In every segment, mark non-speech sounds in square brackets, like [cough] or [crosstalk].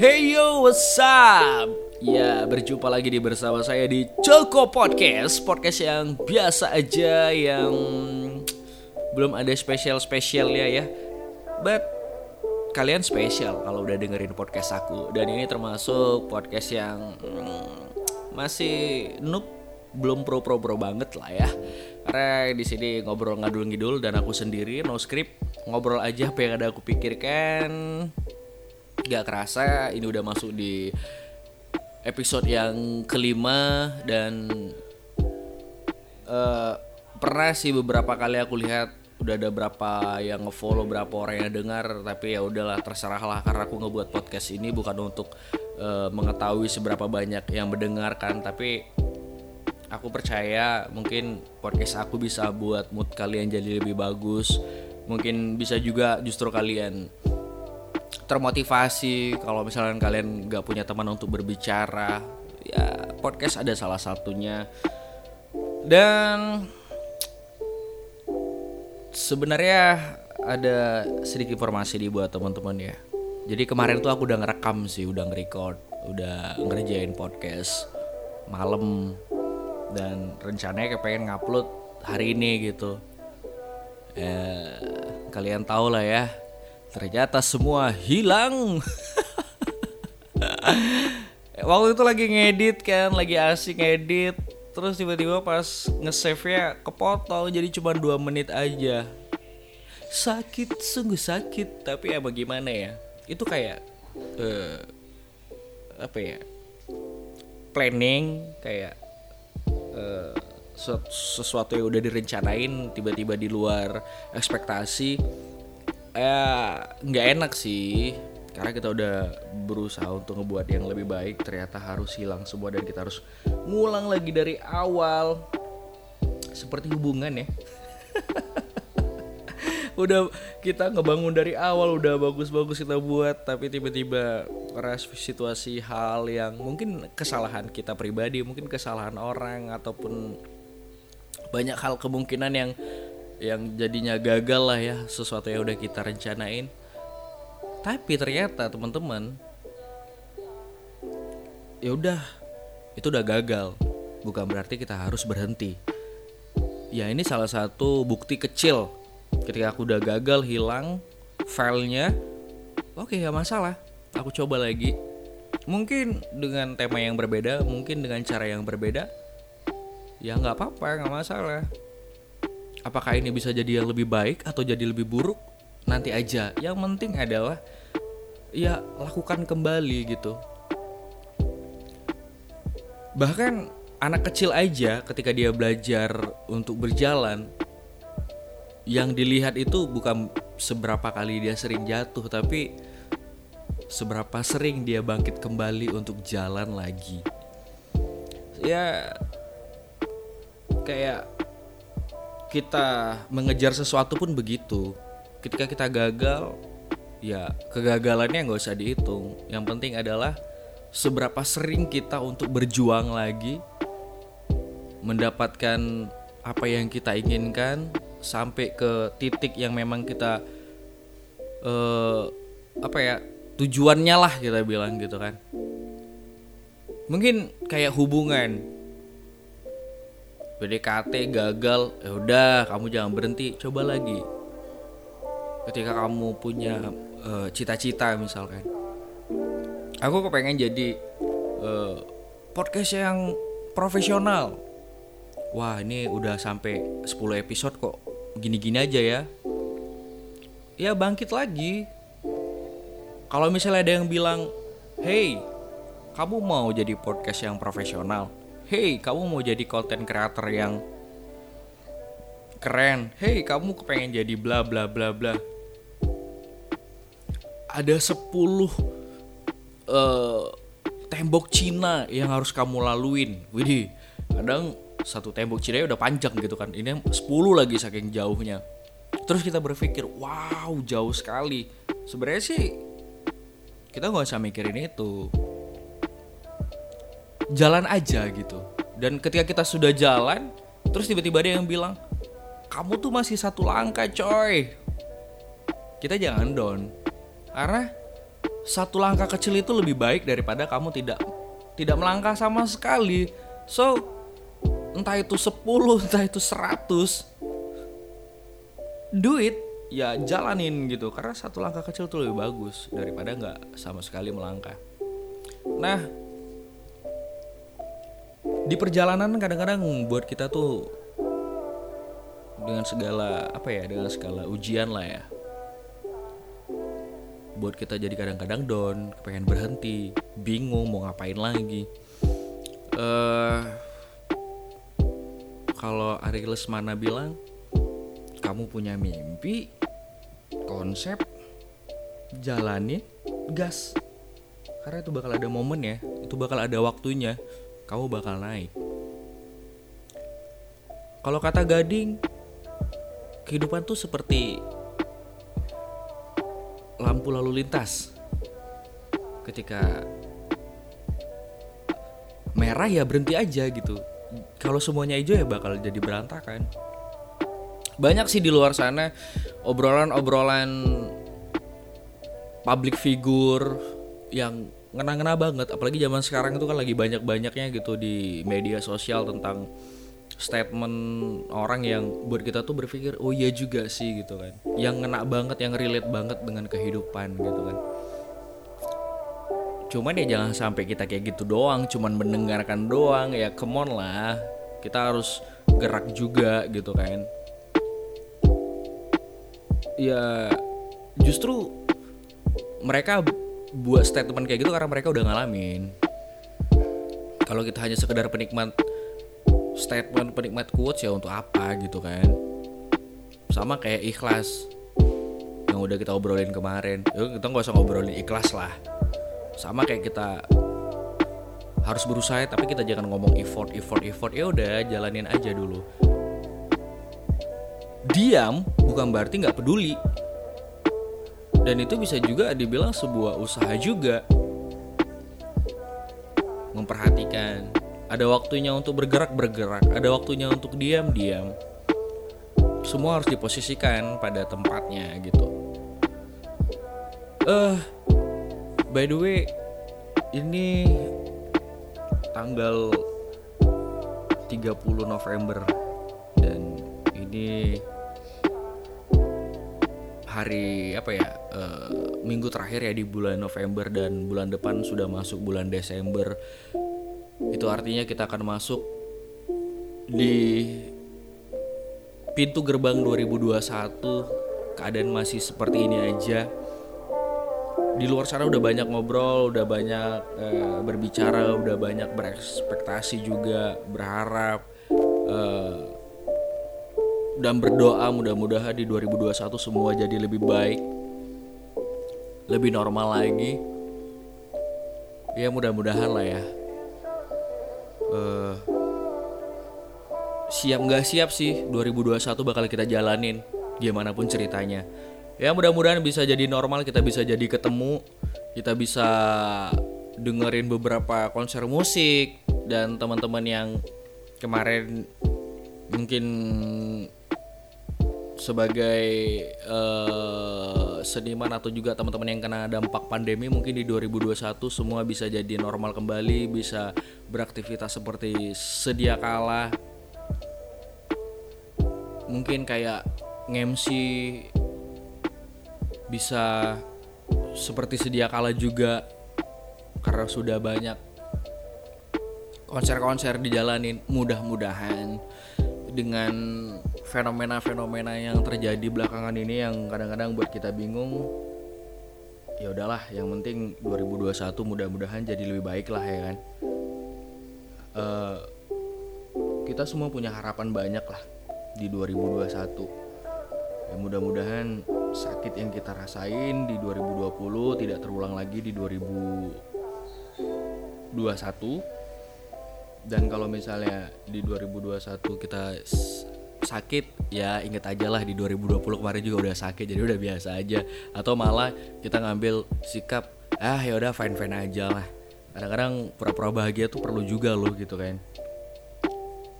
Hey yo, what's up? Ya, berjumpa lagi di bersama saya di Joko Podcast Podcast yang biasa aja, yang belum ada spesial-spesialnya ya. But kalian spesial kalau udah dengerin podcast aku. Dan ini termasuk podcast yang hmm, masih noob belum pro-pro-pro banget lah ya. Karena di sini ngobrol ngadul ngidul dan aku sendiri no script. Ngobrol aja apa yang ada aku pikirkan gak kerasa ini udah masuk di episode yang kelima dan uh, pernah sih beberapa kali aku lihat udah ada berapa yang ngefollow berapa orang yang dengar tapi ya udahlah terserah lah karena aku ngebuat podcast ini bukan untuk uh, mengetahui seberapa banyak yang mendengarkan tapi aku percaya mungkin podcast aku bisa buat mood kalian jadi lebih bagus. Mungkin bisa juga justru kalian termotivasi kalau misalnya kalian nggak punya teman untuk berbicara ya podcast ada salah satunya. Dan sebenarnya ada sedikit informasi di buat teman-teman ya. Jadi kemarin tuh aku udah ngerekam sih udah nge-record udah ngerjain podcast malam. Dan rencananya kayak pengen ngupload hari ini gitu. Eh, kalian tahu lah ya ternyata semua hilang. [laughs] Waktu itu lagi ngedit kan lagi asik ngedit. Terus tiba-tiba pas nge-save nya kepotong jadi cuma dua menit aja. Sakit sungguh sakit. Tapi ya bagaimana ya? Itu kayak uh, apa ya? Planning kayak uh, sesuatu yang udah direncanain tiba-tiba di luar ekspektasi ya nggak enak sih. Karena kita udah berusaha untuk ngebuat yang lebih baik ternyata harus hilang semua dan kita harus ngulang lagi dari awal. Seperti hubungan ya. [laughs] Udah kita ngebangun dari awal udah bagus-bagus kita buat tapi tiba-tiba karena situasi hal yang mungkin kesalahan kita pribadi mungkin kesalahan orang ataupun banyak hal kemungkinan yang yang jadinya gagal lah ya sesuatu yang udah kita rencanain. Tapi ternyata teman-teman ya udah itu udah gagal. Bukan berarti kita harus berhenti. Ya ini salah satu bukti kecil. Ketika aku udah gagal hilang filenya oke ya masalah. Aku coba lagi. Mungkin dengan tema yang berbeda mungkin dengan cara yang berbeda ya nggak apa-apa nggak masalah apakah ini bisa jadi yang lebih baik atau jadi lebih buruk? Nanti aja. Yang penting adalah ya lakukan kembali gitu. Bahkan anak kecil aja ketika dia belajar untuk berjalan yang dilihat itu bukan seberapa kali dia sering jatuh tapi seberapa sering dia bangkit kembali untuk jalan lagi. Ya kayak kita mengejar sesuatu pun begitu. Ketika kita gagal ya kegagalannya nggak usah dihitung. Yang penting adalah seberapa sering kita untuk berjuang lagi mendapatkan apa yang kita inginkan sampai ke titik yang memang kita uh, apa ya tujuannya lah kita bilang gitu kan. Mungkin kayak hubungan PDKT gagal ya udah kamu jangan berhenti coba lagi. Ketika kamu punya cita cita-cita misalkan. Aku kepengen jadi uh, podcast yang profesional. Wah ini udah sampai 10 episode kok. Gini-gini aja ya. Ya bangkit lagi. Kalau misalnya ada yang bilang hey kamu mau jadi podcast yang profesional hey kamu mau jadi content creator yang keren. Hey kamu kepengen jadi bla bla bla bla. Ada 10 uh, tembok Cina yang harus kamu laluin. Widih kadang satu tembok Cina udah panjang gitu kan. Ini 10 lagi saking jauhnya. Terus kita berpikir wow jauh sekali. Sebenarnya sih kita nggak usah mikirin itu jalan aja gitu. Dan ketika kita sudah jalan terus tiba-tiba ada yang bilang kamu tuh masih satu langkah coy. Kita jangan down. Karena satu langkah kecil itu lebih baik daripada kamu tidak tidak melangkah sama sekali. So entah itu 10 [laughs] entah itu 100 do it. Ya jalanin gitu. Karena satu langkah kecil itu lebih bagus daripada nggak sama sekali melangkah. Nah di perjalanan kadang-kadang buat kita tuh dengan segala apa ya dengan segala ujian lah ya. Buat kita jadi kadang-kadang down pengen berhenti bingung mau ngapain lagi. Uh, kalau Ari Lesmana bilang kamu punya mimpi konsep jalani gas. Karena itu bakal ada momen ya itu bakal ada waktunya kamu bakal naik. Kalau kata gading kehidupan tuh seperti lampu lalu lintas. Ketika merah ya berhenti aja gitu. Kalau semuanya hijau ya bakal jadi berantakan. Banyak sih di luar sana obrolan-obrolan public figure yang ngena-ngena banget. Apalagi zaman sekarang itu kan lagi banyak-banyaknya gitu di media sosial tentang statement orang yang buat kita tuh berpikir oh iya juga sih gitu kan. Yang ngena banget yang relate banget dengan kehidupan gitu kan. Cuman ya jangan sampai kita kayak gitu doang cuman mendengarkan doang. Ya come on lah. Kita harus gerak juga gitu kan. Ya justru mereka buat statement kayak gitu karena mereka udah ngalamin. Kalau kita hanya sekedar penikmat statement penikmat quotes ya untuk apa gitu kan. Sama kayak ikhlas yang udah kita obrolin kemarin. Yuk, kita nggak usah ngobrolin ikhlas lah. Sama kayak kita harus berusaha tapi kita jangan ngomong effort effort effort. Ya udah jalanin aja dulu. Diam bukan berarti nggak peduli dan itu bisa juga dibilang sebuah usaha juga. Memperhatikan ada waktunya untuk bergerak bergerak ada waktunya untuk diam diam semua harus diposisikan pada tempatnya gitu. Eh uh, by the way ini tanggal 30 November dan ini hari apa ya uh, minggu terakhir ya di bulan November dan bulan depan sudah masuk bulan Desember. Itu artinya kita akan masuk di pintu gerbang 2021 keadaan masih seperti ini aja. Di luar sana udah banyak ngobrol udah banyak uh, berbicara udah banyak berekspektasi juga berharap uh, dan berdoa. Mudah-mudahan di 2021 semua jadi lebih baik lebih normal lagi. Ya mudah-mudahan lah ya. Uh, siap nggak siap sih 2021 bakal kita jalanin gimana pun ceritanya. Ya mudah-mudahan bisa jadi normal kita bisa jadi ketemu kita bisa dengerin beberapa konser musik dan teman-teman yang kemarin mungkin sebagai uh, seniman atau juga teman-teman yang kena dampak pandemi mungkin di 2021 semua bisa jadi normal kembali, bisa beraktivitas seperti sedia kala. Mungkin kayak nge-MC bisa seperti sedia kala juga karena sudah banyak konser-konser dijalanin mudah-mudahan dengan fenomena-fenomena yang terjadi belakangan ini yang kadang-kadang buat kita bingung ya udahlah yang penting 2021 mudah-mudahan jadi lebih baik lah ya kan? Uh, kita semua punya harapan banyak lah di 2021 ya mudah-mudahan sakit yang kita rasain di 2020 tidak terulang lagi di 2021 dan kalau misalnya di 2021 kita sakit ya inget aja lah di 2020 kemarin juga udah sakit jadi udah biasa aja. Atau malah kita ngambil sikap ah ya udah fine fine aja lah. Kadang-kadang pura-pura bahagia tuh perlu juga loh gitu kan.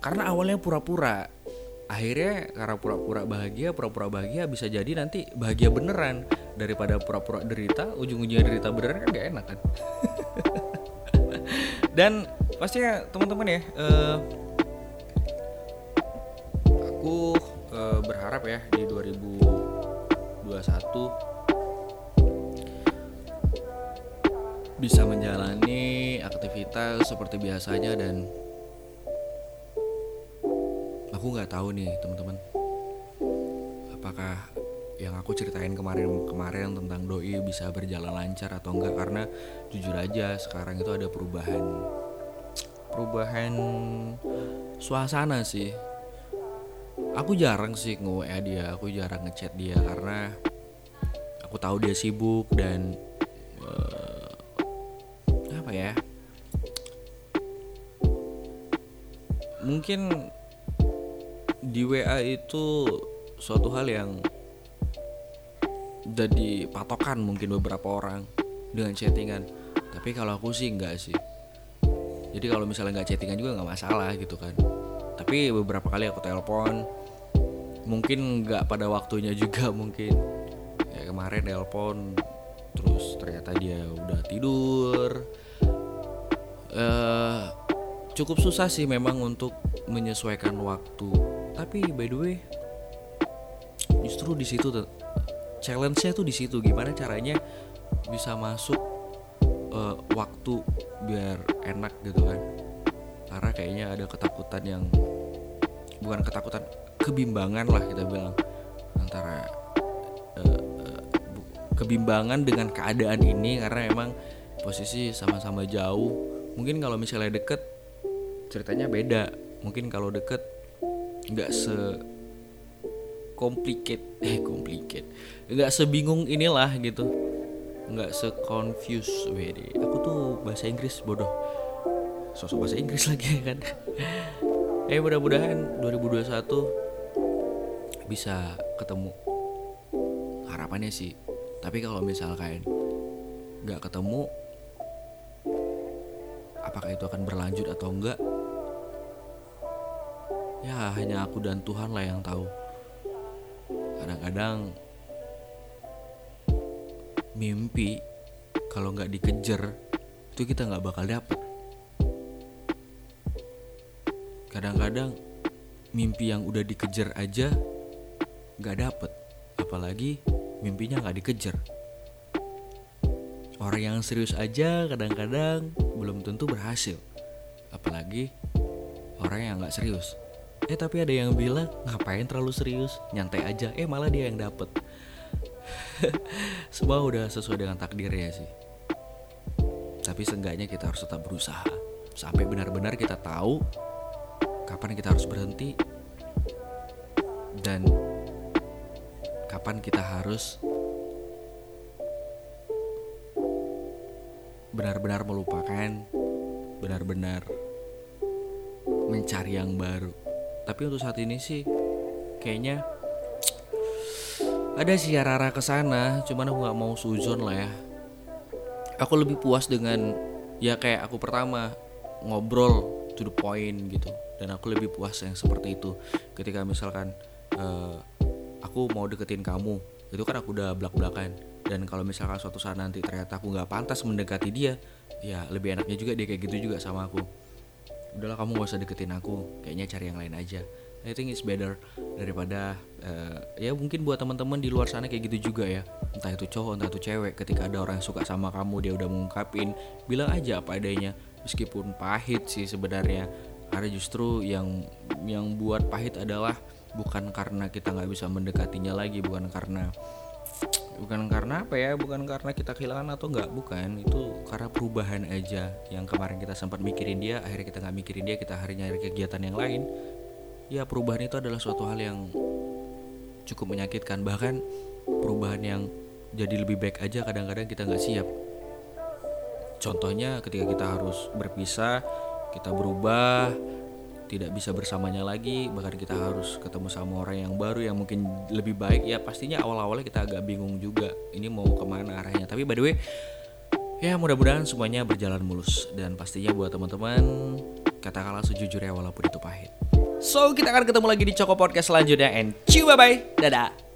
Karena awalnya pura-pura akhirnya karena pura-pura bahagia pura-pura bahagia bisa jadi nanti bahagia beneran. Daripada pura-pura derita ujung-ujungnya derita beneran kan gak enak kan. [laughs] Dan pastinya teman-teman ya uh, aku uh, berharap ya di 2021 bisa menjalani aktivitas seperti biasanya dan aku nggak tahu nih teman-teman apakah yang aku ceritain kemarin-kemarin tentang doi bisa berjalan lancar atau enggak karena jujur aja sekarang itu ada perubahan perubahan suasana sih. Aku jarang sih nge dia aku jarang ngechat dia karena aku tahu dia sibuk dan uh, apa ya? Mungkin di WA itu suatu hal yang jadi patokan mungkin beberapa orang dengan chattingan. Tapi kalau aku sih enggak sih jadi kalau misalnya nggak chattingan juga nggak masalah gitu kan. Tapi beberapa kali aku telepon mungkin nggak pada waktunya juga [laughs] mungkin. Ya kemarin telepon terus ternyata dia udah tidur. Uh, cukup susah sih memang untuk menyesuaikan waktu. Tapi by the way justru di situ challenge-nya tuh di situ. Gimana caranya bisa masuk uh, waktu biar enak gitu kan. Karena kayaknya ada ketakutan yang bukan ketakutan kebimbangan lah kita bilang. Antara uh, kebimbangan dengan keadaan ini karena emang posisi sama-sama jauh. Mungkin kalau misalnya deket ceritanya beda. Mungkin kalau deket nggak se complicated eh complicated. Nggak sebingung inilah gitu nggak se confuse wede aku tuh bahasa Inggris bodoh. Sosok bahasa Inggris [laughs] lagi kan? Eh mudah-mudahan 2021 bisa ketemu. Harapannya sih. Tapi kalau misalkan nggak ketemu apakah itu akan berlanjut atau enggak ya hanya aku dan Tuhan lah yang tahu. Kadang-kadang mimpi kalau nggak dikejar itu kita nggak bakal dapet. Kadang-kadang mimpi yang udah dikejar aja nggak dapet apalagi mimpinya nggak dikejar. Orang yang serius aja kadang-kadang belum tentu berhasil apalagi orang yang nggak serius. Eh tapi ada yang bilang ngapain terlalu serius? Nyantai aja. Eh malah dia yang dapet [laughs] semua udah sesuai dengan takdir ya sih. Tapi seenggaknya kita harus tetap berusaha. Sampai benar-benar kita tahu kapan kita harus berhenti dan kapan kita harus benar-benar melupakan benar-benar mencari yang baru. Tapi untuk saat ini sih kayaknya ada sih arah-arah ke sana cuman aku nggak mau suzon lah ya. Aku lebih puas dengan ya kayak aku pertama ngobrol to the point gitu. Dan aku lebih puas yang seperti itu. Ketika misalkan uh, aku mau deketin kamu itu kan aku udah belak-belakan. Dan kalau misalkan suatu saat nanti ternyata aku nggak pantas mendekati dia ya lebih enaknya juga dia kayak gitu juga sama aku. Udahlah kamu gak usah deketin aku kayaknya cari yang lain aja I think it's better daripada uh, ya mungkin buat teman-teman di luar sana kayak gitu juga ya. Entah itu cowok entah itu cewek ketika ada orang yang suka sama kamu dia udah mengungkapin bilang aja apa adanya. Meskipun pahit sih sebenarnya. Karena justru yang yang buat pahit adalah bukan karena kita nggak bisa mendekatinya lagi bukan karena bukan karena apa ya bukan karena kita kehilangan atau enggak bukan. Itu karena perubahan aja yang kemarin kita sempat mikirin dia akhirnya kita nggak mikirin dia kita hari nyari kegiatan yang lain ya perubahan itu adalah suatu hal yang cukup menyakitkan. Bahkan perubahan yang jadi lebih baik aja kadang-kadang kita nggak siap. Contohnya ketika kita harus berpisah kita berubah tidak bisa bersamanya lagi bahkan kita harus ketemu sama orang yang baru yang mungkin lebih baik ya pastinya awal-awalnya kita agak bingung juga ini mau ke mana arahnya. Tapi by the way ya mudah-mudahan semuanya berjalan mulus. Dan pastinya buat teman-teman katakanlah sejujurnya walaupun itu pahit so kita akan ketemu lagi di Coko Podcast selanjutnya. And ciao bye bye dadah